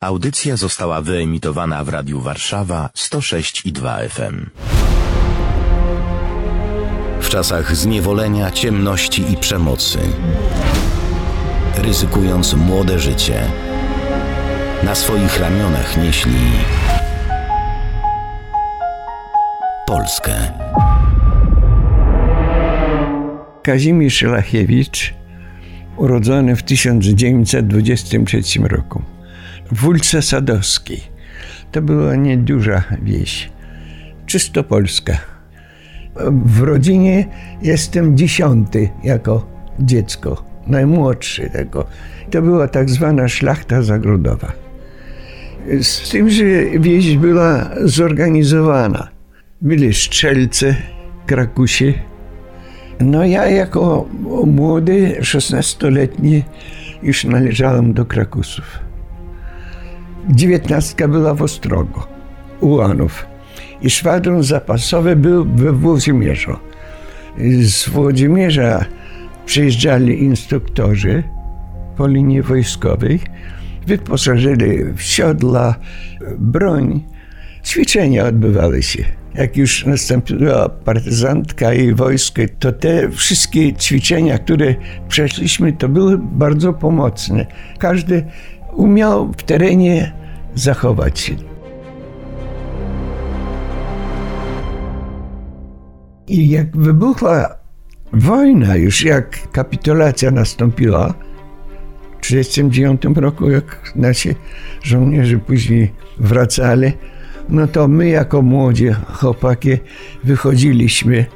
Audycja została wyemitowana w Radiu Warszawa 106 i 2 FM. W czasach zniewolenia, ciemności i przemocy, ryzykując młode życie, na swoich ramionach nieśli Polskę. Kazimierz Lachiewicz, urodzony w 1923 roku Wólce Sadowskiej. To była nieduża wieś, czysto polska. W rodzinie jestem dziesiąty jako dziecko, najmłodszy tego. To była tak zwana szlachta zagrodowa. Z tym, że wieś była zorganizowana. Byli strzelce, krakusie. No ja jako młody, 16-letni już należałem do krakusów. Dziewiętnastka była w Ostrogo, u Łanów. I szwadron zapasowy był we Włodzimierzu. Z Włodzimierza przyjeżdżali instruktorzy po linii wojskowej, wyposażyli w siodła, broń. Ćwiczenia odbywały się. Jak już nastąpiła partyzantka i wojsko, to te wszystkie ćwiczenia, które przeszliśmy, to były bardzo pomocne. Każdy umiał w terenie zachować. I jak wybuchła wojna, już jak kapitulacja nastąpiła, w 1939 roku, jak nasi żołnierze później wracali, no to my jako młodzi chłopaki wychodziliśmy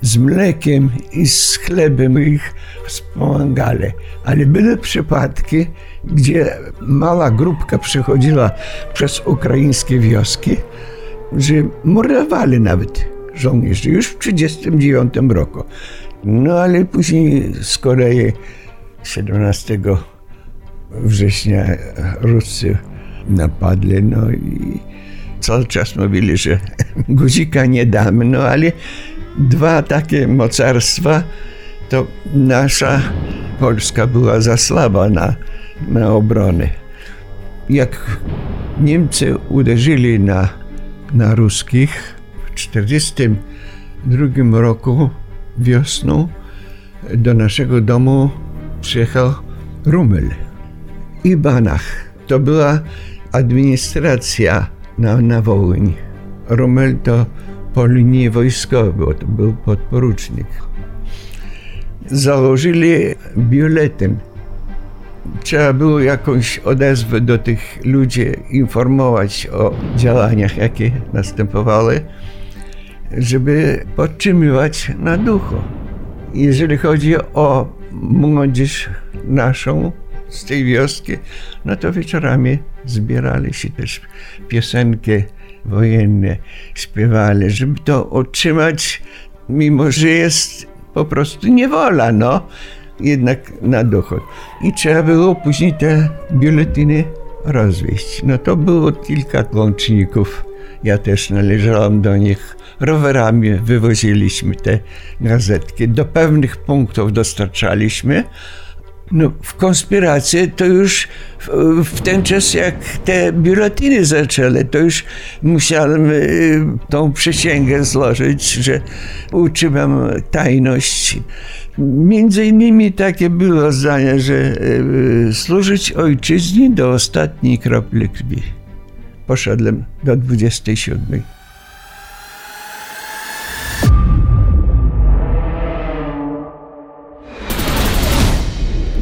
z mlekiem i z chlebem ich wspomagali. Ale były przypadki, gdzie mała grupka przechodziła przez ukraińskie wioski, że mordowali nawet żołnierzy już w 1939 roku. No ale później z Korei 17 września Ruscy napadli, no i cały czas mówili, że guzika nie damy, no ale dwa takie mocarstwa, to nasza Polska była za słaba na, na obronę. Jak Niemcy uderzyli na, na ruskich w 1942 roku wiosną do naszego domu przyjechał Rumel i Banach. To była administracja na, na Wołyń. Rumel to po linii wojskowej, bo to był podporucznik. Założyli biuletyn. Trzeba było jakąś odezwę do tych ludzi, informować o działaniach, jakie następowały, żeby podtrzymywać na duchu. Jeżeli chodzi o młodzież naszą z tej wioski, no to wieczorami zbierali się też piosenki wojenne śpiewali, żeby to utrzymać, mimo że jest po prostu niewola, no, jednak na dochód. I trzeba było później te biuletyny rozwieść. No to było kilka łączników. Ja też należałem do nich. Rowerami wywoziliśmy te gazetki. Do pewnych punktów dostarczaliśmy, no, w konspirację to już w, ten czas, jak te biuletyny zaczęły, to już musiałem y, tą przysięgę złożyć, że utrzymam tajność. Między innymi takie było zdanie, że y, służyć ojczyźnie do ostatniej kropli krwi. Poszedłem do 27.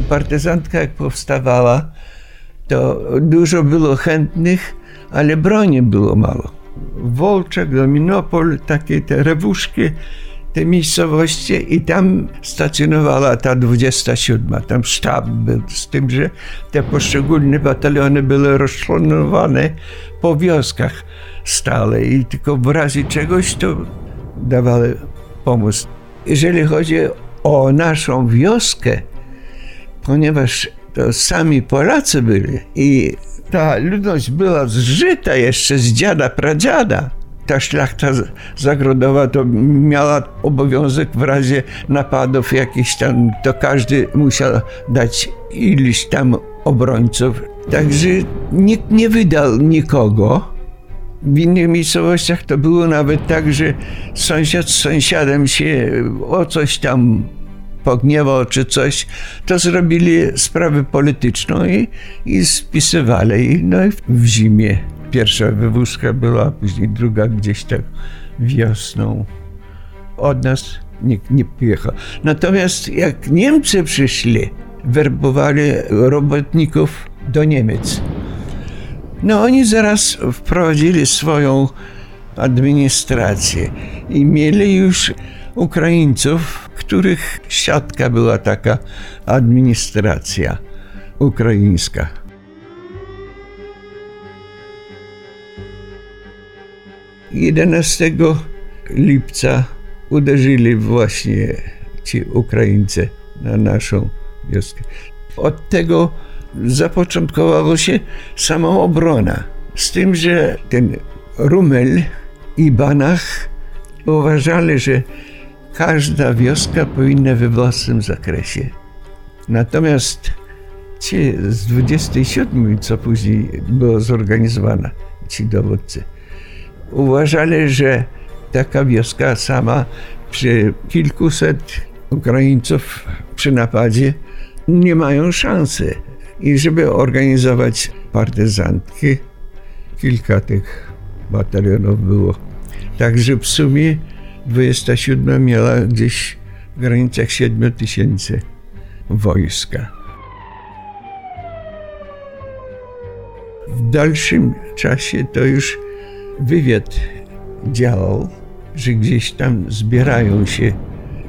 partyzantka jak powstawała, to dużo było chętnych, ale broni było mało. Wolczek, Dominopol, takie te rewuszki, te miejscowości i tam stacjonowała ta 27. Tam sztab był, z tym, że te poszczególne bataliony były rozczłonowane po wioskach stale i tylko w razie czegoś to dawały pomoc. Jeżeli chodzi o naszą wioskę, ponieważ to sami Polacy byli i ta ludność była zżyta jeszcze z dziada, pradziada. Ta szlachta zagrodowa to miała obowiązek w razie napadów jakichś tam, to każdy musiał dać ileś tam obrońców. Także nikt nie wydał nikogo. W innych miejscowościach to było nawet tak, że sąsiad z sąsiadem się o coś tam pogniewał czy coś, to zrobili sprawę polityczną i, i spisywali. No i w zimie pierwsza wywózka była, później druga gdzieś tak wiosną. Od nas nikt nie pojechał. Natomiast jak Niemcy przyszli, werbowali robotników do Niemiec. No oni zaraz wprowadzili swoją administrację i mieli już Ukraińców, których siatka była taka administracja ukraińska. Jedenastego lipca uderzyli właśnie ci Ukraińcy na naszą wioskę. Od tego zapoczątkowało się samoobrona. Z tym, że ten Rumel i Banach uważali, że każda wioska powinna we własnym zakresie. Natomiast ci z 27, co później było zorganizowana, ci dowódcy, uważali, że taka wioska sama przy kilkuset Ukraińców przy napadzie nie mają szansy. I żeby organizować partyzantki, kilka tych batalionów było. Także w sumie 27 miała gdzieś w granicach 7 tysięcy wojska. W dalszym czasie to już wywiad działał, że gdzieś tam zbierają się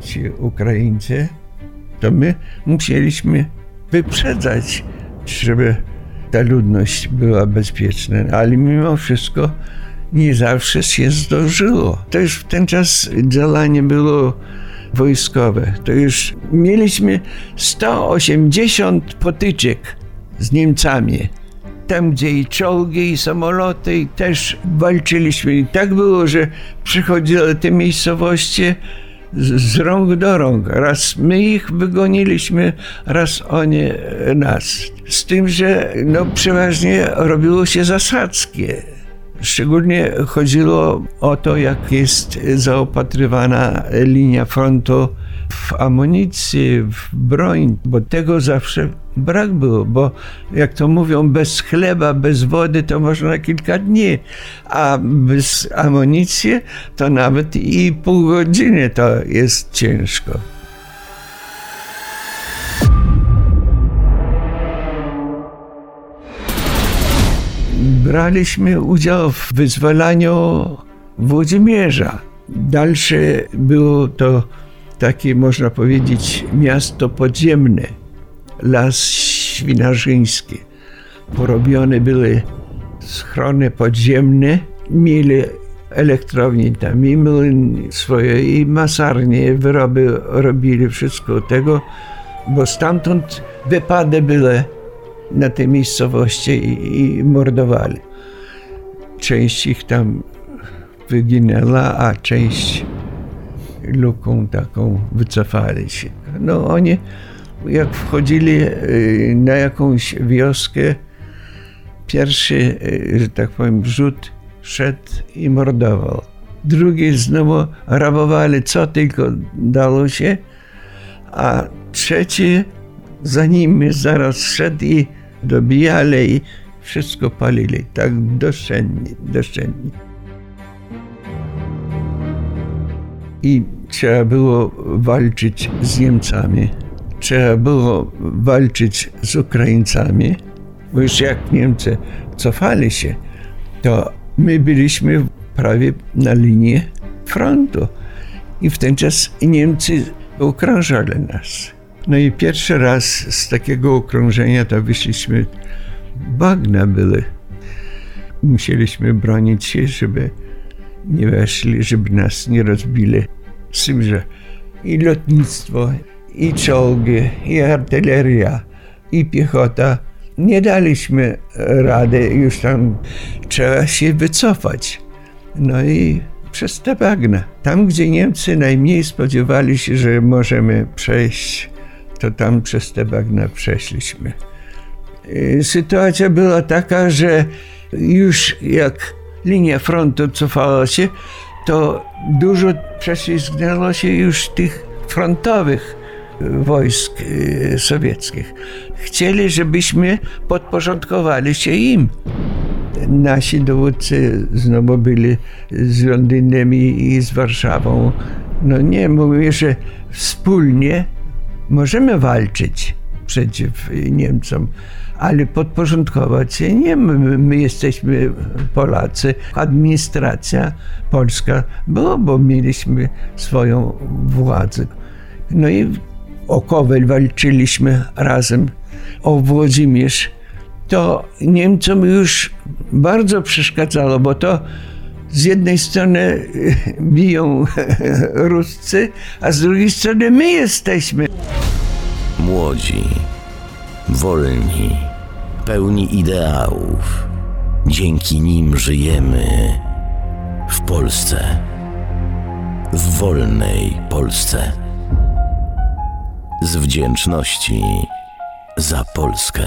ci Ukraińcy, to my musieliśmy wyprzedzać, żeby ta ludność była bezpieczna. Ale mimo wszystko nie zawsze się zdążyło. To już w ten czas działanie było wojskowe. To już mieliśmy 180 potyczek z Niemcami. Tam, gdzie i czołgi, i samoloty, i też walczyliśmy. I tak było, że przychodziły te miejscowości z, rąk do rąk. Raz my ich wygoniliśmy, raz oni nas. Z tym, że no, przeważnie robiło się zasadzkie. Szczególnie chodziło o to, jak jest zaopatrywana linia frontu w amunicję, w broń, bo tego zawsze brak było, bo jak to mówią, bez chleba, bez wody to można kilka dni, a bez amunicji to nawet i pół godziny to jest ciężko. Braliśmy udział w wyzwalaniu Włodzimierza. Dalsze było to takie, można powiedzieć, miasto podziemne, las świnarzyński. Porobione były schrony podziemne, mieli elektrownie tam i młyn swoje, i masarnie, wyroby robili, wszystko tego, bo stamtąd wypady były na tej miejscowości i, i mordowali. Część ich tam wyginęła, a część luką taką wycofali się. No oni jak wchodzili y, na jakąś wioskę, pierwszy, y, że tak powiem, rzut szedł i mordował. Drugi znowu rabowali co tylko dało się, a trzeci za nimi zaraz szedł i dobijali i wszystko palili. Tak doszczędnie, doszczędnie. I trzeba było walczyć z Niemcami. Trzeba było walczyć z Ukraińcami, bo już jak Niemcy cofali się, to my byliśmy prawie na linii frontu. I w ten czas Niemcy okrążali nas. No i pierwszy raz z takiego okrążenia to wyszliśmy, bagna były. Musieliśmy bronić się, żeby nie weszli, żeby nas nie rozbili. Z tym, że i lotnictwo, i czołgi, i artyleria, i piechota. Nie daliśmy rady, już tam trzeba się wycofać. No i przez te bagna. Tam, gdzie Niemcy najmniej spodziewali się, że możemy przejść, to tam przez te bagna przeszliśmy. y, sytuacja była taka, że już jak linia frontu cofała się, to dużo prześlizgnęło się już tych frontowych wojsk y, sowieckich. Chcieli, żebyśmy podporządkowali się im. Nasi dowódcy znowu byli z Londynem i z Warszawą. No nie, mówię, że wspólnie możemy walczyć przeciw Niemcom, ale podporządkować się nie. My, my jesteśmy Polacy, administracja polska, bo, bo mieliśmy swoją władzę. No i o Kowel walczyliśmy razem, o Włodzimierz. To Niemcom już bardzo przeszkadzało, bo to z jednej strony biją Ruscy, a z drugiej strony my jesteśmy. Młodzi, wolni, pełni ideałów. Dzięki nim żyjemy w Polsce. W wolnej Polsce. Z wdzięczności za Polskę.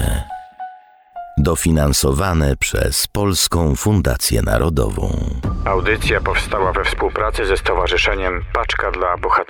Dofinansowane przez Polską Fundację Narodową. Audycja powstała we współpracy ze Stowarzyszeniem Paczka dla Bohaterów.